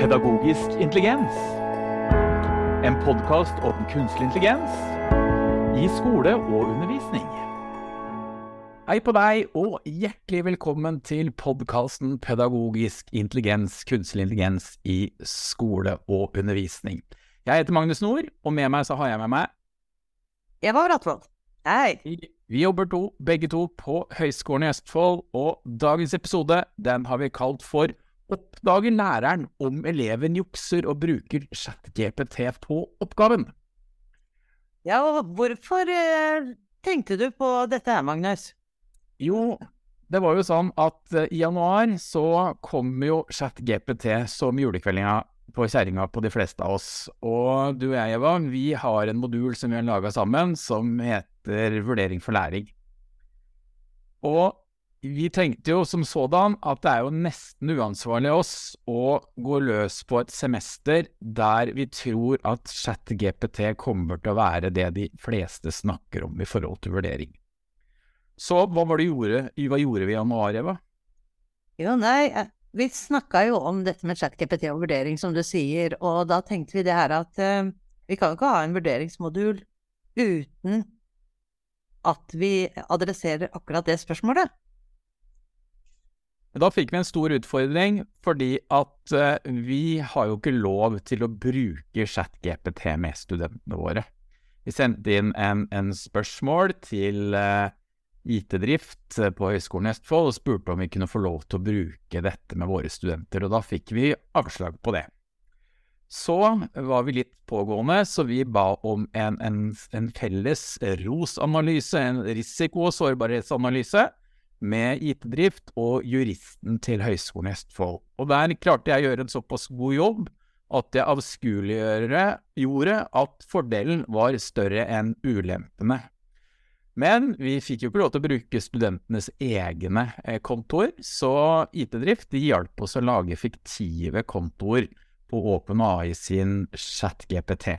Pedagogisk intelligens. En podkast om kunstig intelligens i skole og undervisning. Hei på deg, og hjertelig velkommen til podkasten Pedagogisk intelligens, kunstig intelligens i skole og undervisning. Jeg heter Magnus Nord, og med meg så har jeg med meg Eva Bratvold. Hei. Vi jobber to, begge to på Høgskolen i Østfold, og dagens episode den har vi kalt for Oppdager læreren om eleven jukser og bruker ChatGPT på oppgaven? Ja, og hvorfor eh, tenkte du på dette her, Magnus? Jo, det var jo sånn at eh, i januar så kom jo ChatGPT som julekveldinga på kjerringa på de fleste av oss. Og du og jeg, Eva, vi har en modul som vi har laga sammen, som heter Vurdering for læring. Og vi tenkte jo som sådan at det er jo nesten uansvarlig av oss å gå løs på et semester der vi tror at ChatGPT kommer til å være det de fleste snakker om i forhold til vurdering. Så hva var det gjorde, hva gjorde vi i januar, Eva? Jo, nei, eh, vi snakka jo om dette med ChatGPT og vurdering, som du sier, og da tenkte vi det her at uh, vi kan jo ikke ha en vurderingsmodul uten at vi adresserer akkurat det spørsmålet. Da fikk vi en stor utfordring, fordi at uh, vi har jo ikke lov til å bruke ChatGPT med studentene våre. Vi sendte inn en, en spørsmål til uh, IT-drift på Høgskolen i Østfold og spurte om vi kunne få lov til å bruke dette med våre studenter, og da fikk vi avslag på det. Så var vi litt pågående, så vi ba om en, en, en felles ROS-analyse, en risiko- og sårbarhetsanalyse, med IT-drift og juristen til Høgskolen i Østfold. Og der klarte jeg å gjøre en såpass god jobb at jeg avskueliggjorde at fordelen var større enn ulempene. Men vi fikk jo ikke lov til å bruke studentenes egne eh, kontoer, så IT-drift hjalp oss å lage fiktive kontoer på OpenAI sin chat-GPT.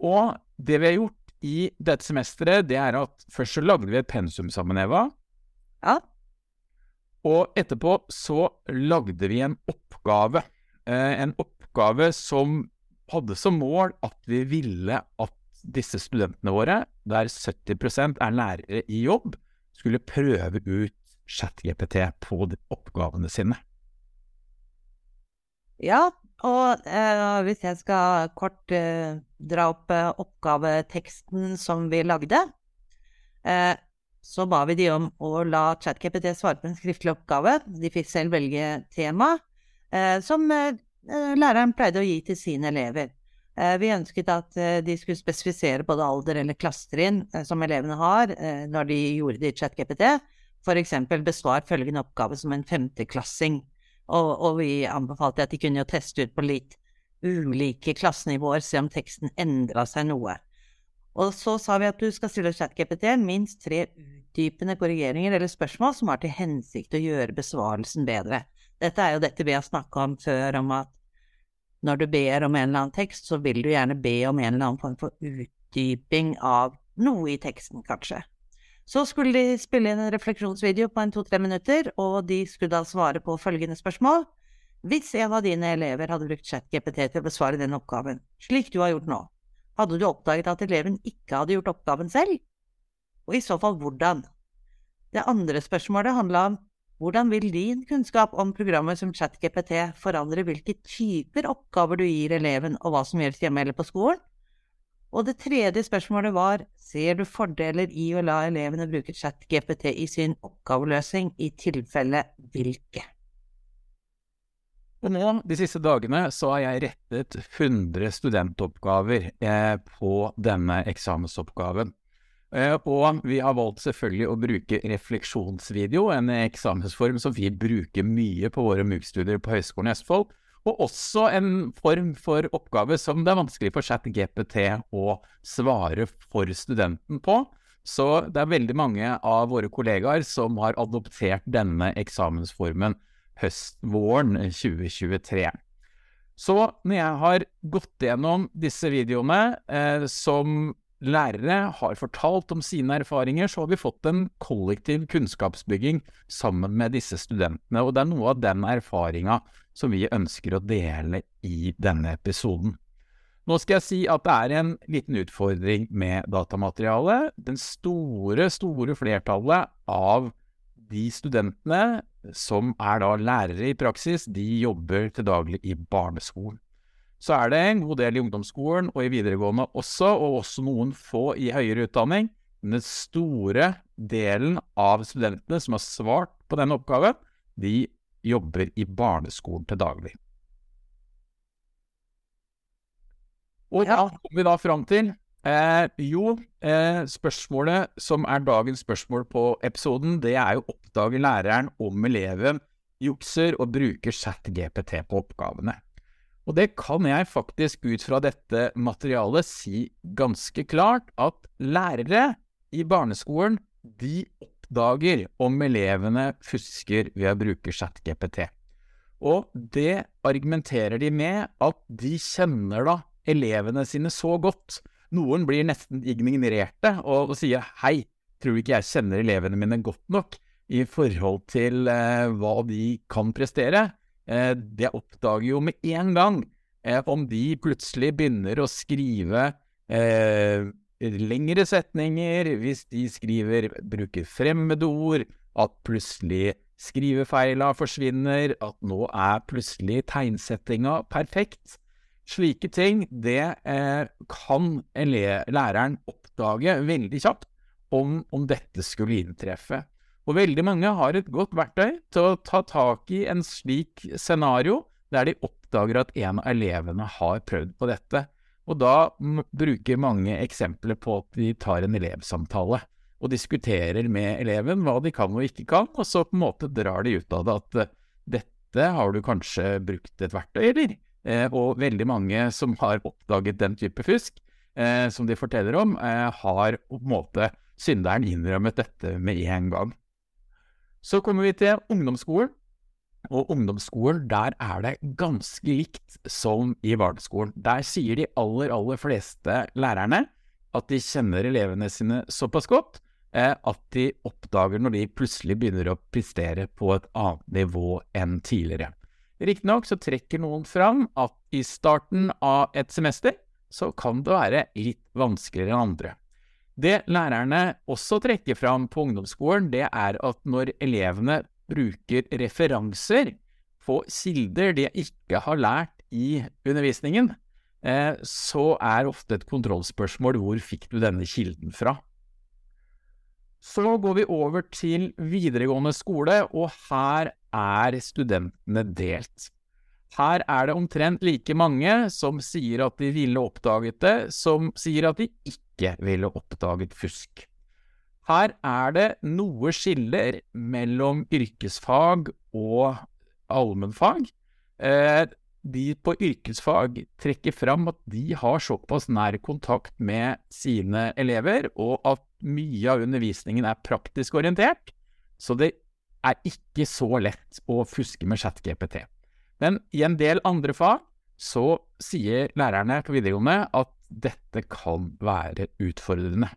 Og det vi har gjort i dette semesteret, det er at først så lagde vi et pensum sammen, Eva. Ja. Og etterpå så lagde vi en oppgave. Eh, en oppgave som hadde som mål at vi ville at disse studentene våre, der 70% er lærere i jobb, skulle prøve ut ChatGPT på oppgavene sine. Ja, og eh, hvis jeg skal kort eh, dra opp eh, oppgaveteksten som vi lagde, eh, så ba vi de om å la ChatKPT svare på en skriftlig oppgave. De fikk selv velge tema, eh, som eh, læreren pleide å gi til sine elever. Vi ønsket at de skulle spesifisere både alder eller klassetrinn som elevene har når de gjorde det i ChatKPT. Eksempel besvar følgende oppgave som en femteklassing. Og, og vi anbefalte at de kunne jo teste ut på litt ulike klassenivåer, se om teksten endra seg noe. Og så sa vi at du skal stille ChatGPT minst tre utdypende korrigeringer eller spørsmål som har til hensikt å gjøre besvarelsen bedre. Dette er jo dette vi har snakka om før, om at når du ber om en eller annen tekst, så vil du gjerne be om en eller annen form for utdyping av noe i teksten, kanskje. Så skulle de spille inn en refleksjonsvideo på en to-tre minutter, og de skulle da svare på følgende spørsmål. Hvis en av dine elever hadde brukt ChatGPT til å besvare den oppgaven, slik du har gjort nå, hadde du oppdaget at eleven ikke hadde gjort oppgaven selv? Og i så fall hvordan? Det andre spørsmålet handla om hvordan vil din kunnskap om programmet som ChatGPT forandre hvilke typer oppgaver du gir eleven, og hva som gjøres hjemme eller på skolen? Og det tredje spørsmålet var, ser du fordeler i å la elevene bruke ChatGPT i sin oppgaveløsning, i tilfelle hvilke? De siste dagene, så har jeg rettet 100 studentoppgaver eh, på denne eksamensoppgaven. Eh, og vi har valgt selvfølgelig å bruke refleksjonsvideo, en eksamensform som vi bruker mye på våre MOOC-studier på Høgskolen i Østfold. Og også en form for oppgave som det er vanskelig for ChatGPT å svare for studenten på. Så det er veldig mange av våre kollegaer som har adoptert denne eksamensformen høst-våren 2023. Så når jeg har gått gjennom disse videoene eh, som lærere har fortalt om sine erfaringer, så har vi fått en kollektiv kunnskapsbygging sammen med disse studentene. Og det er noe av den erfaringa som vi ønsker å dele i denne episoden. Nå skal jeg si at det er en liten utfordring med datamaterialet. Den store, store flertallet av de studentene som er da lærere i praksis, de jobber til daglig i barneskolen. Så er det en god del i ungdomsskolen og i videregående også, og også noen få i høyere utdanning. Men den store delen av studentene som har svart på denne oppgaven, de jobber i barneskolen til daglig. Og hva kommer vi da fram til? Eh, jo, eh, spørsmålet som er dagens spørsmål på episoden, det er jo oppdager læreren om eleven jukser og bruker chat-GPT på oppgavene. Og det kan jeg faktisk ut fra dette materialet si ganske klart at lærere i barneskolen de oppdager om elevene fusker ved å bruke chat-GPT. Og det argumenterer de med at de kjenner da elevene sine så godt. Noen blir nesten ignorerte og, og sier hei, tror du ikke jeg kjenner elevene mine godt nok i forhold til eh, hva de kan prestere? Eh, det oppdager jo med en gang eh, om de plutselig begynner å skrive eh, lengre setninger, hvis de skriver, bruker fremmedord, at plutselig skrivefeila forsvinner, at nå er plutselig tegnsettinga perfekt. Slike ting, det eh, kan læreren oppdage veldig kjapt om, om, dette skulle inntreffe. Og veldig mange har et godt verktøy til å ta tak i en slik scenario, der de oppdager at en av elevene har prøvd på dette. Og da bruker mange eksempler på at de tar en elevsamtale og diskuterer med eleven hva de kan og ikke kan, og så på en måte drar de ut av det at eh, dette har du kanskje brukt et verktøy, eller? Eh, og veldig mange som har oppdaget den type fusk, eh, som de forteller om, eh, har på en måte synderen innrømmet dette med en gang. Så kommer vi til ungdomsskolen. Og ungdomsskolen, der er det ganske likt som i barneskolen. Der sier de aller, aller fleste lærerne at de kjenner elevene sine såpass godt at de oppdager når de plutselig begynner å prestere på et annet nivå enn tidligere. Riktignok så trekker noen fram at i starten av et semester så kan det være litt vanskeligere enn andre. Det lærerne også trekker fram på ungdomsskolen, det er at når elevene bruker referanser på kilder de ikke har lært i undervisningen, eh, så er ofte et kontrollspørsmål hvor fikk du denne kilden fra? Så går vi over til videregående skole, og her er studentene delt. Her er det omtrent like mange som sier at de ville oppdaget det, som sier at de ikke ville oppdaget fusk. Her er det noe skiller mellom yrkesfag og allmennfag. Eh, de på yrkesfag trekker fram at de har såpass nær kontakt med sine elever, og at mye av undervisningen er praktisk orientert, så det er ikke så lett å fuske med ChatGPT. Men i en del andre fag så sier lærerne på videregående at dette kan være utfordrende.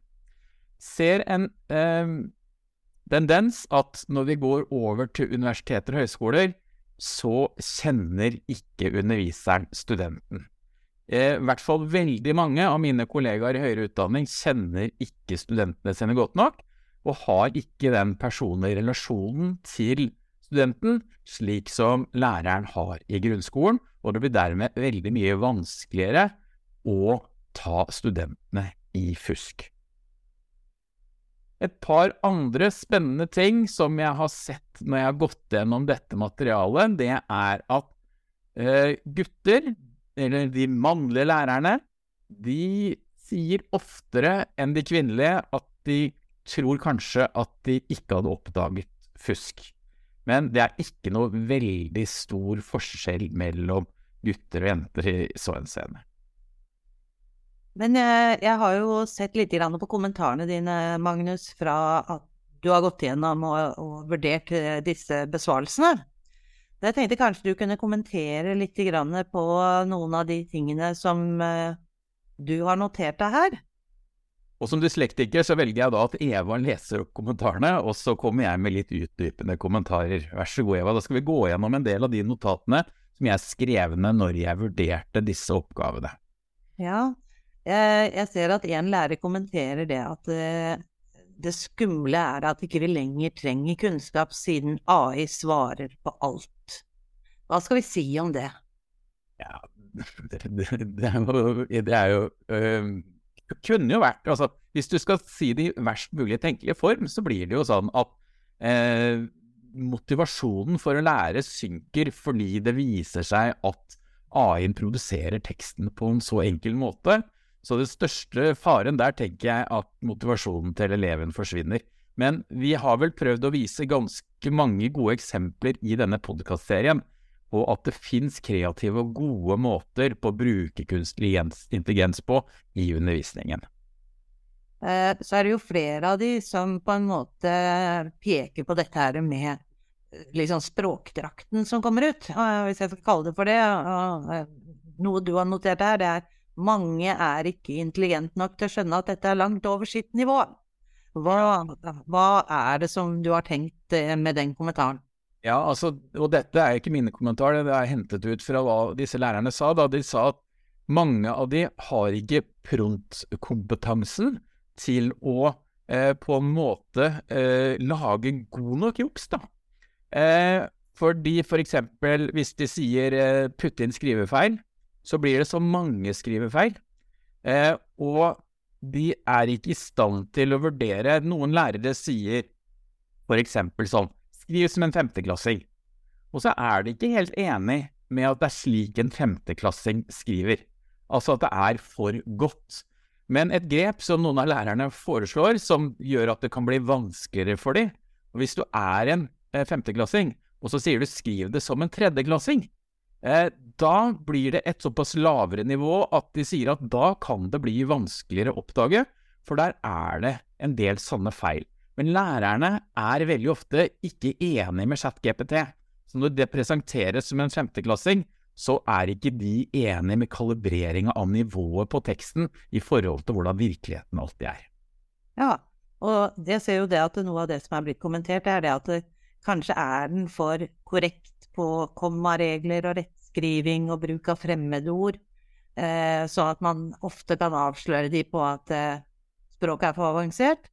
Ser en eh, tendens at når vi går over til universiteter og høyskoler, så kjenner ikke underviseren studenten. Eh, I hvert fall veldig mange av mine kollegaer i høyere utdanning kjenner ikke studentene sine godt nok, og har ikke den personlige relasjonen til studenten slik som læreren har i grunnskolen, og det blir dermed veldig mye vanskeligere å ta studentene i fusk. Et par andre spennende ting som jeg har sett når jeg har gått gjennom dette materialet, det er at eh, gutter, eller de mannlige lærerne, de sier oftere enn de kvinnelige at de tror kanskje at de ikke hadde oppdaget fusk. Men det er ikke noe veldig stor forskjell mellom gutter og jenter i så henseende. Men jeg, jeg, har jo sett litt på kommentarene dine, Magnus, fra at du har gått gjennom og, og vurdert eh, disse besvarelsene. Jeg tenkte kanskje du kunne kommentere litt på noen av de tingene som eh, du har notert deg her? Og som dyslektiker så velger jeg da at Eva leser opp kommentarene, og så kommer jeg med litt utdypende kommentarer. Vær så god, Eva. Da skal vi gå gjennom en del av de notatene som jeg skrev ned når jeg vurderte disse oppgavene. Ja, jeg, ser at en lærer kommenterer det at eh, det skumle er at ikke vi lenger trenger kunnskap siden AI svarer på alt. Hva skal vi si om det? Ja, det, det, det er jo, det er jo øh, kunne jo vært altså, Hvis du skal si det i verst mulig tenkelige form, så blir det jo sånn at eh, motivasjonen for å lære synker fordi det viser seg at AI-en produserer teksten på en så enkel måte. Så det største faren der tenker jeg at motivasjonen til eleven forsvinner. Men vi har vel prøvd å vise ganske mange gode eksempler i denne podkastserien på at det fins kreative og gode måter på å bruke kunstig intelligens på i undervisningen. Eh, så er det jo flere av de som på en måte peker på dette her med liksom språkdrakten som kommer ut, hvis jeg skal kalle det for det. Eh, noe du har notert her, det er mange er ikke intelligente nok til å skjønne at dette er langt over sitt nivå. Hva, hva er det som du har tenkt eh, med den kommentaren? Ja, altså, og dette er ikke mine kommentarer, det er hentet ut fra hva disse lærerne sa. da De sa at mange av de har ikke prontkompetansen til å eh, på en måte eh, lage god nok juks, da. Eh, fordi for eksempel hvis de sier eh, 'putt inn skrivefeil, så blir det så mange skrivefeil. Eh, og de er ikke i stand til å vurdere Noen lærere sier for eksempel sånn Skriv som en femteklassing. Og så er de ikke helt enig med at det er slik en femteklassing skriver. Altså at det er for godt. Men et grep som noen av lærerne foreslår, som gjør at det kan bli vanskeligere for dem Hvis du er en eh, femteklassing, og så sier du 'skriv det som en tredjeklassing', eh, da blir det et såpass lavere nivå at de sier at da kan det bli vanskeligere å oppdage, for der er det en del sånne feil. Men lærerne er veldig ofte ikke enig med ChatGPT. Så når det presenteres som en femteklassing, så er ikke de enige med kalibreringa av nivået på teksten i forhold til hvordan virkeligheten alltid er. Ja, og det ser jo det at noe av det som er blitt kommentert, er det at det, kanskje er den for korrekt på kommaregler og rettskriving og bruk av fremmedord, eh, så at man ofte kan avsløre de på at eh, språket er for avansert.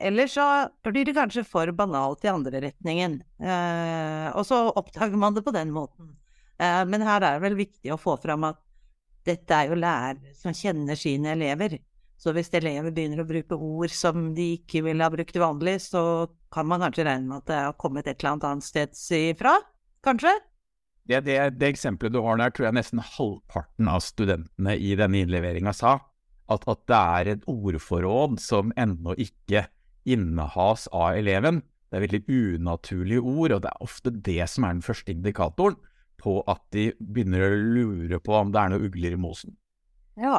Eller så blir det kanskje for banalt i andre retningen, eh, og så oppdager man det på den måten. Eh, men her er det vel viktig å få fram at dette er jo lærere som kjenner sine elever. Så hvis elever begynner å bruke ord som de ikke ville ha brukt vanlig, så kan man kanskje regne med at det har kommet et eller annet sted ifra? Kanskje? Det, det, det, eksempelet du har der, tror jeg nesten halvparten av studentene i denne innleveringa sa. At, at, det er et ordforråd som ennå ikke innehas av eleven. Det er veldig unaturlige ord, og det er ofte det som er den første indikatoren på at de begynner å lure på om det er noe ugler i mosen. Ja,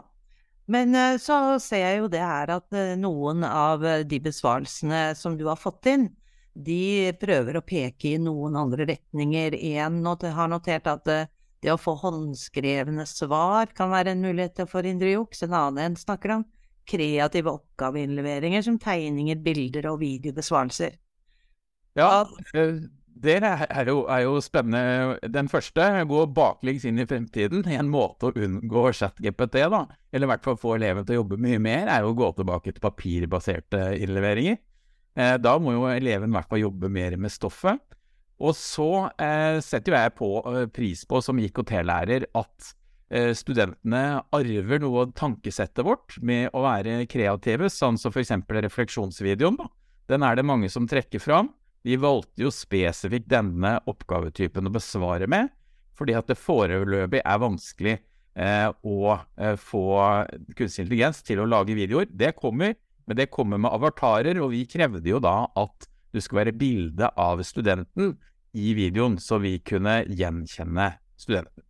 men eh, så ser jeg jo det her at eh, noen av eh, de besvarelsene som du har fått inn, de prøver å peke i noen andre retninger. En har notert at det å få håndskrevne svar kan være en mulighet til å forhindre juks. En annen snakker om kreative oppgaveinnleveringer som tegninger, bilder og videobesvarelser. Ja, det er jo, er jo, spennende. Den første, gå baklengs inn i fremtiden. En måte å unngå ChatGPT, da, eller i hvert fall få eleven til å jobbe mye mer, er jo å gå tilbake til papirbaserte innleveringer. Eh, da må jo eleven i hvert fall jobbe mer med stoffet. Og så eh, setter jo jeg på, eh, pris på som IKT-lærer at eh, studentene arver noe av tankesettet vårt med å være kreative, sånn som f.eks. refleksjonsvideoen. da. Den er det mange som trekker fram. Vi valgte jo spesifikt denne oppgavetypen å besvare med, fordi at det foreløpig er vanskelig eh, å eh, få kunstig intelligens til å lage videoer. Det kommer, men det kommer med avatarer, og vi krevde jo da at du skulle være bilde av studenten i videoen, så vi kunne gjenkjenne studenten.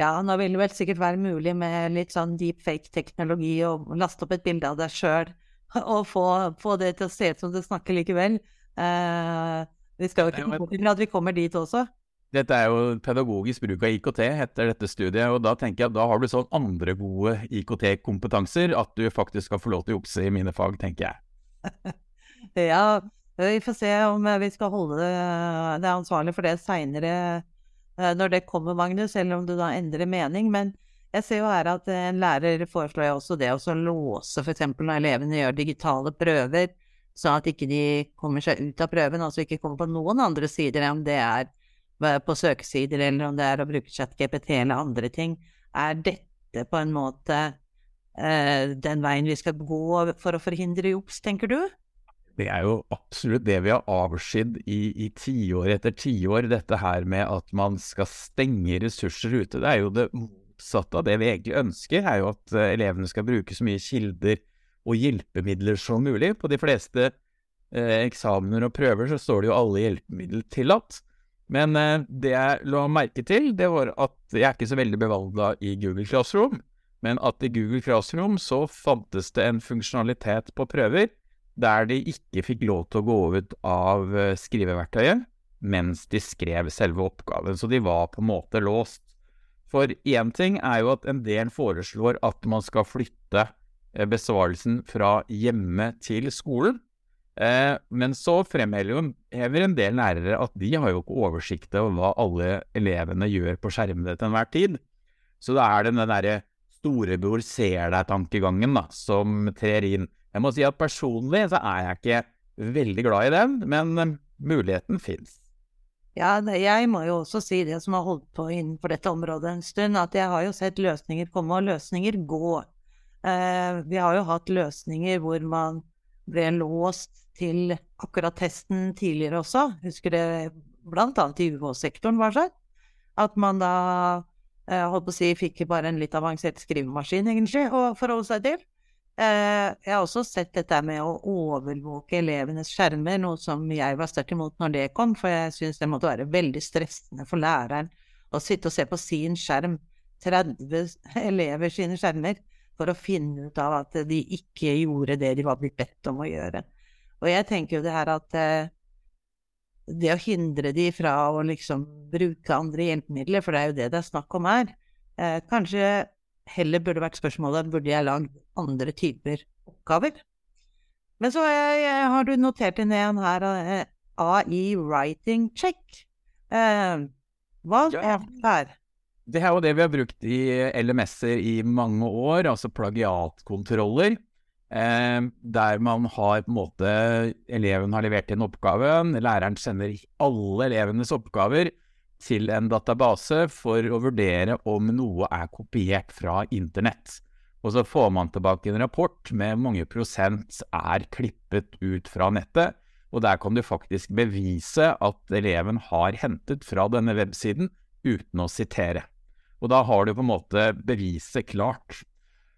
Ja, nå vil det vel sikkert være mulig med litt sånn deepfake-teknologi å laste opp et bilde av deg sjøl og få, få, det til å se ut som du snakker likevel. Uh, vi skal jo ikke til at vi kommer dit også. Dette er jo pedagogisk bruk av IKT etter dette studiet, og da tenker jeg at da har du sånn andre gode IKT-kompetanser at du faktisk skal få lov til å jukse i mine fag, tenker jeg. ja, vi får se om vi skal holde det ansvarlig for det seinere når det kommer, Magnus, eller om du da endrer mening. Men jeg ser jo her at en lærer foreslår jo også det å låse f.eks. når elevene gjør digitale prøver, sånn at ikke de kommer seg ut av prøven, altså ikke kommer på noen andre sider, om det er på søkesider eller om det er å bruke ChatGPT eller andre ting. Er dette på en måte eh, den veien vi skal gå for å forhindre juks, tenker du? Det er jo absolutt det vi har avskydd i tiår etter tiår, dette her med at man skal stenge ressurser ute. Det er jo det motsatte av det vi egentlig ønsker, er jo at eh, elevene skal bruke så mye kilder og hjelpemidler som mulig. På de fleste eh, eksamener og prøver så står det jo alle hjelpemidler tillatt. Men eh, det jeg la merke til, det var at jeg er ikke så veldig bevandla i Google Classroom, men at i Google Classroom så fantes det en funksjonalitet på prøver der de ikke fikk lov til å gå ut av eh, skriveverktøyet mens de skrev selve oppgaven, så de var på en måte låst. For én ting er jo at en del foreslår at man skal flytte eh, besvarelsen fra hjemme til skolen. Eh, men så fremhever en del lærere at de har jo ikke oversikt over hva alle elevene gjør på skjermene til enhver tid. Så da er det den derre storebror ser deg-tankegangen som trer inn. Jeg må si at personlig så er jeg ikke veldig glad i den, men eh, muligheten fins. Ja, jeg må jo også si det som har holdt på innenfor dette området en stund, at jeg har jo sett løsninger komme og løsninger gå. Eh, vi har jo hatt løsninger hvor man ble låst til akkurat testen tidligere også. Husker det blant annet i UH-sektoren, var sånn? At man da eh, holdt på å si fikk bare en litt avansert skrivemaskin, egentlig, å forholde seg til. Eh, jeg har også sett dette med å overvåke elevenes skjermer, noe som jeg var sterkt imot når det kom, for jeg syns det måtte være veldig stressende for læreren å sitte og se på sin skjerm, 30 elever sine skjermer, for å finne ut av at de ikke gjorde det de var blitt bedt om å gjøre. Og jeg tenker jo det her at eh, det å hindre de fra å liksom bruke andre hjelpemidler, for det er jo det det er snakk om her, eh, kanskje heller burde vært spørsmålet burde jeg lagd andre typer oppgaver. Men så jeg, har du notert inn en her, eh, AI writing check. Eh, hva ja. er det her? Det er jo det vi har brukt i LMS-er i mange år, altså plagiatkontroller. Eh, der man har på en måte Eleven har levert inn oppgaven, læreren sender alle elevenes oppgaver til en database for å vurdere om noe er kopiert fra internett. Og så får man tilbake en rapport med mange prosent er klippet ut fra nettet, og der kan du faktisk bevise at eleven har hentet fra denne websiden uten å sitere. Og da har du på en måte beviset klart.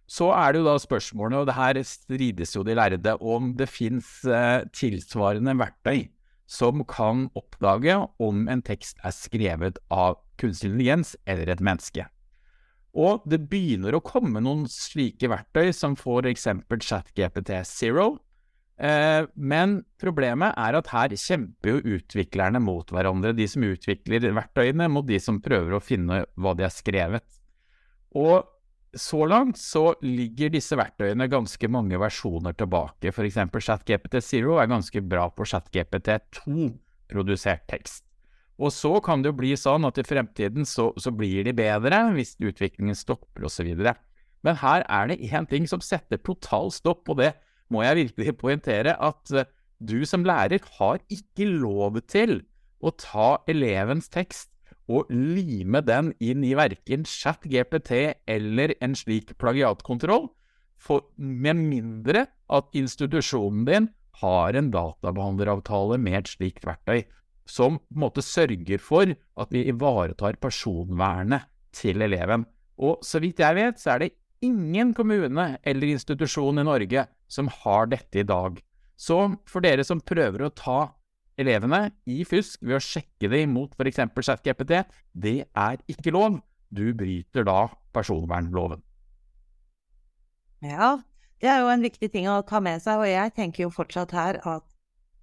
Så er det jo da spørsmålet, og det her strides jo de lærde, om det fins eh, tilsvarende verktøy som kan oppdage om en tekst er skrevet av kunstig intelligens eller et menneske. Og det begynner å komme noen slike verktøy, som for eksempel ChatGPT Zero. Eh, men problemet er at her kjemper jo utviklerne mot hverandre. De som utvikler verktøyene, mot de som prøver å finne hva de har skrevet. Og så langt så ligger disse verktøyene ganske mange versjoner tilbake. Eksempel ChatGPT Zero er ganske bra på ChatGPT 2-produsert tekst. Og så kan det jo bli sånn at i fremtiden så, så blir de bedre hvis utviklingen stopper osv. Men her er det én ting som setter total stopp, og det må jeg virkelig poengtere, at eh, du som lærer har ikke lov til å ta elevens tekst og lime den inn i verken ChatGPT eller en slik plagiatkontroll, for, med mindre at institusjonen din har en databehandleravtale med et slikt verktøy, som på en måte sørger for at vi ivaretar personvernet til eleven. Og så vidt jeg vet, så er det ingen kommune eller institusjon i Norge som har dette i dag. Så for dere som prøver å ta elevene i fusk ved å sjekke dem mot f.eks. ChatGPT, det er ikke lov. Du bryter da personvernloven. Ja, det er jo en viktig ting å ta med seg, og jeg tenker jo fortsatt her at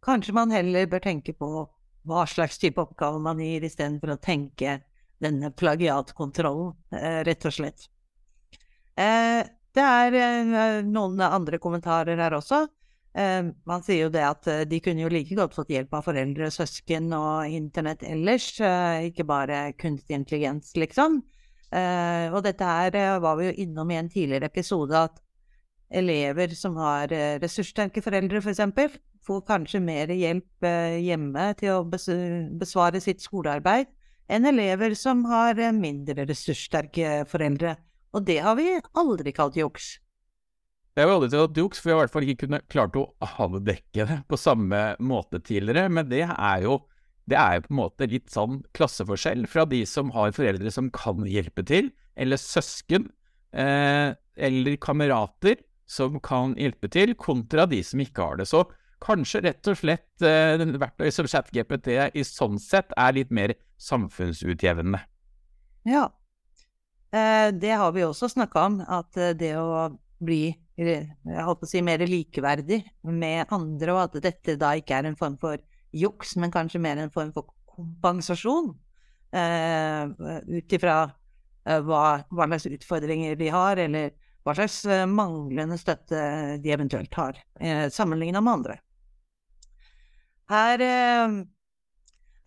kanskje man heller bør tenke på hva slags type oppgave man gir, istedenfor å tenke denne plagiatkontrollen, eh, rett og slett. Eh, det er eh, noen andre kommentarer her også. Eh, man sier jo det at eh, de kunne jo like godt fått hjelp av foreldre, søsken og internett ellers, eh, ikke bare kunstig intelligens, liksom. Og dette her var vi jo innom i en tidligere episode, at elever som har ressurssterke foreldre, f.eks., får kanskje mer hjelp hjemme til å besvare sitt skolearbeid enn elever som har mindre ressurssterke foreldre. Og det har vi aldri kalt juks. Det er jo aldri kalt juks, for vi har i hvert fall ikke kunnet klart å avdekke det på samme måte tidligere. Men det er jo det er jo på en måte litt sånn klasseforskjell fra de som har foreldre som kan hjelpe til, eller søsken, eh, eller kamerater som kan hjelpe til, kontra de som ikke har det. Så kanskje rett og slett eh, verktøy som ChatGPT i sånn sett er litt mer samfunnsutjevnende. Ja, eh, det har vi også snakka om, at eh, det å bli jeg holdt på å si mer likeverdig med andre, og at dette da ikke er en form for juks, men kanskje mer en form for kompensasjon. Eh, Ut ifra eh, hva, hva, slags utfordringer de har, eller hva slags eh, manglende støtte de eventuelt har, eh, sammenligna med andre. Her eh,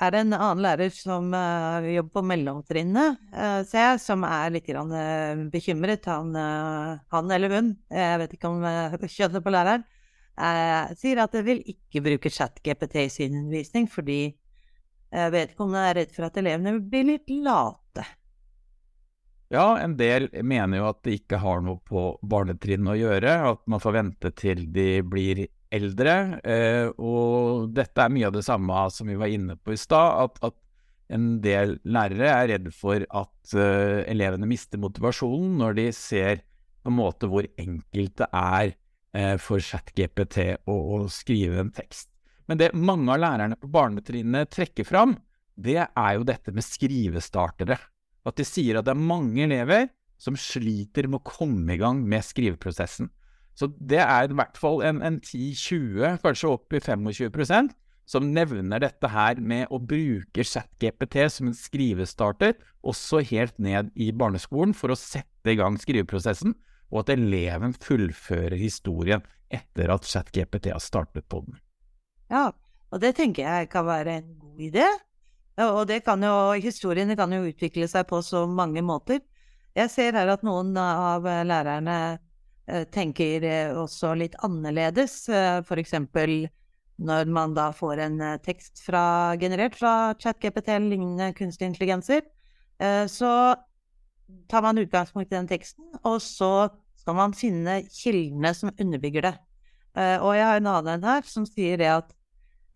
er det en annen lærer som uh, jobber på mellomtrinnet, uh, ser jeg, som er litt uh, bekymret. Han, han, eller hun, jeg vet ikke om kjønnet på læreren, sier at de vil ikke bruke ChatGPT i sin undervisning, fordi jeg vet ikke om de er redd for at elevene blir litt late. Ja, en del mener jo at det ikke har noe på barnetrinnet å gjøre, at man får vente til de blir eldre. Eh, og dette er mye av det samme som vi var inne på i stad, at, at, en del lærere er redd for at uh, elevene mister motivasjonen når de ser på en måte hvor enkelt det er eh, for ChatGPT å, å skrive en tekst. Men det mange av lærerne på barnetrinnet trekker fram, det er jo dette med skrivestartere. At de sier at det er mange elever som sliter med å komme i gang med skriveprosessen. Så det er i hvert fall en, en 10-20, kanskje opp i 25% som nevner dette her med å bruke ChatGPT som en skrivestarter, også helt ned i barneskolen, for å sette i gang skriveprosessen og at eleven fullfører historien etter at ChatGPT har startet på den. Ja, og det tenker jeg kan være en god idé. Og det kan jo, historiene kan jo utvikle seg på så mange måter. Jeg ser her at noen av lærerne tenker eh, også litt annerledes. F.eks. for eksempel når man da får en tekst fra, generert fra ChatGPT eller lignende kunstige intelligenser, så tar man utgangspunkt i den teksten, og så skal man finne kildene som underbygger det. Og jeg har en annen her som sier det at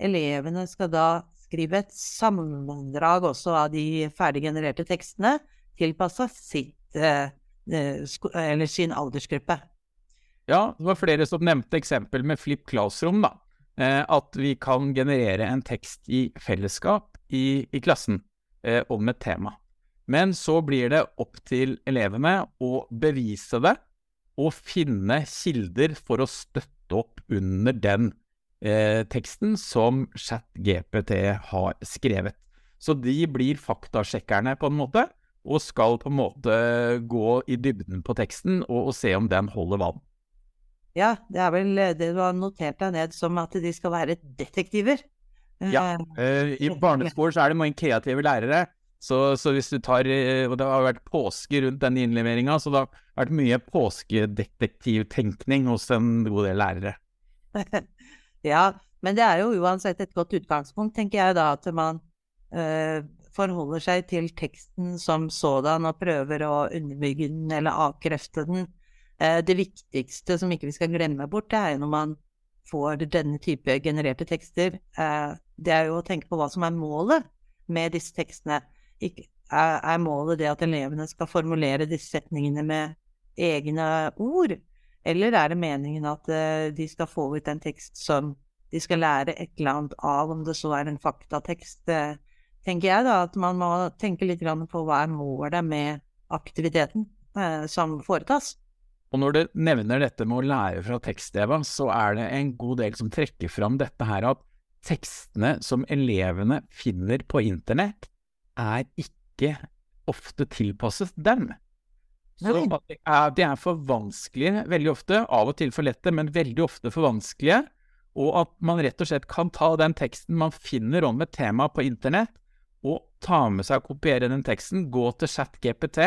elevene skal da skrive et sammendrag også av de ferdiggenererte tekstene, tilpassa sitt eller sin aldersgruppe. Ja, det var flere som nevnte eksempel med Flip Classroom, da. Eh, at vi kan generere en tekst i fellesskap i, i klassen eh, om et tema. Men så blir det opp til elevene å bevise det og finne kilder for å støtte opp under den eh, teksten som ChatGPT har skrevet. Så de blir faktasjekkerne på en måte, og skal på en måte gå i dybden på teksten og, og se om den holder vann. Ja, det er vel det du har notert deg ned som at de skal være detektiver. Ja, eh, i barneskolen så er det mange kreative lærere så, så, hvis du tar eh, Og det har vært påske rundt den innleveringa, så det har vært mye påskedetektivtenkning hos en god del lærere. ja, men det er jo uansett et godt utgangspunkt, tenker jeg da, at man øh, forholder seg til teksten som sådan og prøver å underbygge den eller avkrefte den. Eh, det viktigste som ikke vi skal glemme bort, det er når man får denne type genererte tekster, eh, det er jo å tenke på hva som er målet med disse tekstene er, målet det at elevene skal formulere disse setningene med egne ord? Eller er det meningen at uh, de skal få ut en tekst som de skal lære et eller annet av, om det så er en faktatekst? Tenker jeg da at man må tenke litt på hva er målet med aktiviteten som foretas. Og når du nevner dette med å lære fra tekst, Eva, så er det en god del som trekker fram dette her at tekstene som elevene finner på internett, er ikke ofte tilpasset dem. Så de er, de er for vanskelige veldig ofte, av og til for lette, men veldig ofte for vanskelige. og at man rett og slett kan ta den teksten man finner om et tema på internett, og ta med seg og kopiere den teksten, gå til ChatGPT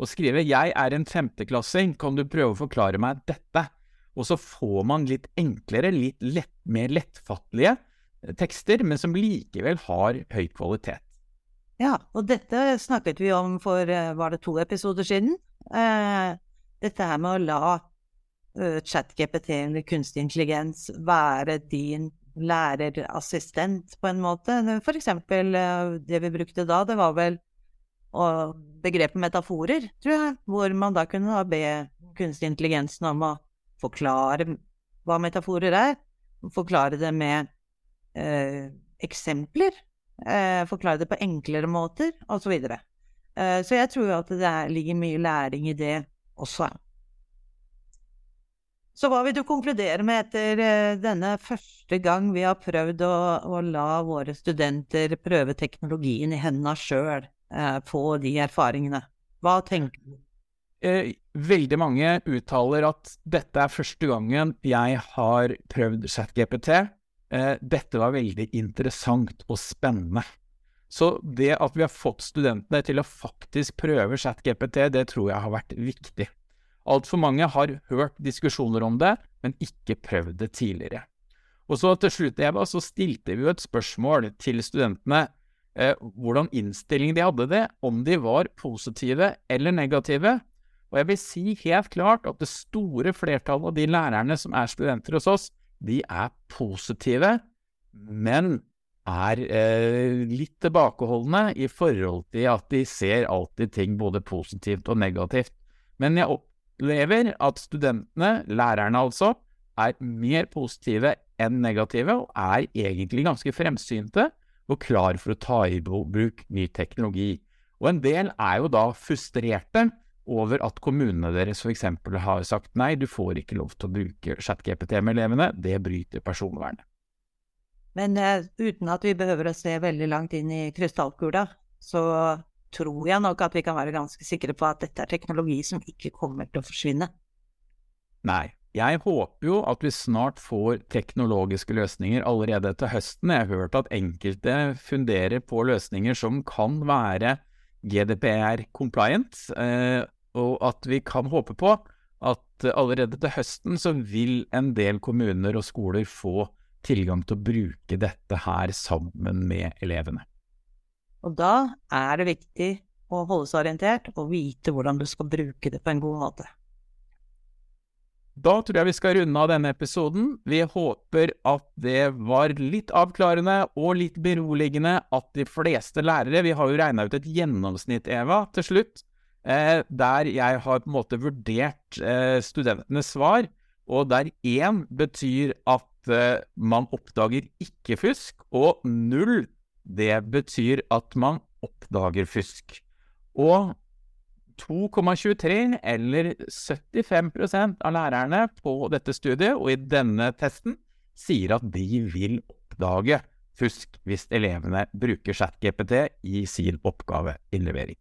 og skrive 'Jeg er en femteklassing, kan du prøve å forklare meg dette?' Og så får man litt enklere, litt lett, mer lettfattelige tekster, men som likevel har høy kvalitet. Ja, og dette snakket vi om for eh, var det to episoder siden. Eh, dette her med å la uh, ChatGPT eller kunstig intelligens være din lærerassistent på en måte. For eksempel det vi brukte da, det var vel uh, begrepet metaforer, tror jeg, hvor man da kunne da be kunstig intelligensen om å forklare hva metaforer er, forklare det med eksempler, forklare det på enklere måter, osv. Så, videre. så jeg tror at det ligger mye læring i det også. Så hva vil du konkludere med etter eh, denne første gang vi har prøvd å, å la våre studenter prøve teknologien i hendene sjøl, eh, få de erfaringene? Hva tenker du? Eh, veldig mange uttaler at dette er første gangen jeg har prøvd ChatGPT. Eh, dette var veldig interessant og spennende. Så det at vi har fått studentene til å faktisk prøve ChatGPT, det tror jeg har vært viktig. Altfor mange har hørt diskusjoner om det, men ikke prøvd det tidligere. Og så til slutt, Eva, så stilte vi jo et spørsmål til studentene eh, hvordan innstilling de hadde det, om de var positive eller negative. Og jeg vil si helt klart at det store flertallet av de lærerne som er studenter hos oss, de er positive, men er eh, litt tilbakeholdne i forhold til at de ser alltid ting både positivt og negativt. Men jeg opplever at studentene, lærerne altså, er mer positive enn negative, og er egentlig ganske fremsynte og klar for å ta i bruk ny teknologi. Og en del er jo da frustrerte over at kommunene deres f.eks. har sagt nei, du får ikke lov til å bruke ChatGPT med elevene, det bryter personvernet. Men uh, uten at vi behøver å se veldig langt inn i krystallkula, så tror jeg nok at vi kan være ganske sikre på at dette er teknologi som ikke kommer til å forsvinne. Nei. Jeg håper jo at vi snart får teknologiske løsninger allerede til høsten. Jeg har hørt at enkelte funderer på løsninger som kan være GDPR compliant, uh, og at vi kan håpe på at allerede til høsten så vil en del kommuner og skoler få tilgang til å bruke dette her sammen med elevene. Og da er det viktig å holde seg orientert og vite hvordan du skal bruke det på en god måte. Da tror jeg vi skal runde av denne episoden. Vi håper at det var litt avklarende og litt beroligende at de fleste lærere Vi har jo regna ut et gjennomsnitt, Eva, til slutt, eh, der jeg har på en måte vurdert eh, studentenes svar, og der én betyr at eh, man oppdager ikke fusk, og null, det betyr at man oppdager fusk. Og 2,23, eller 75% av lærerne på dette studiet og i denne testen, sier at de vil oppdage fusk hvis elevene bruker ChatGPT i sin oppgaveinnlevering.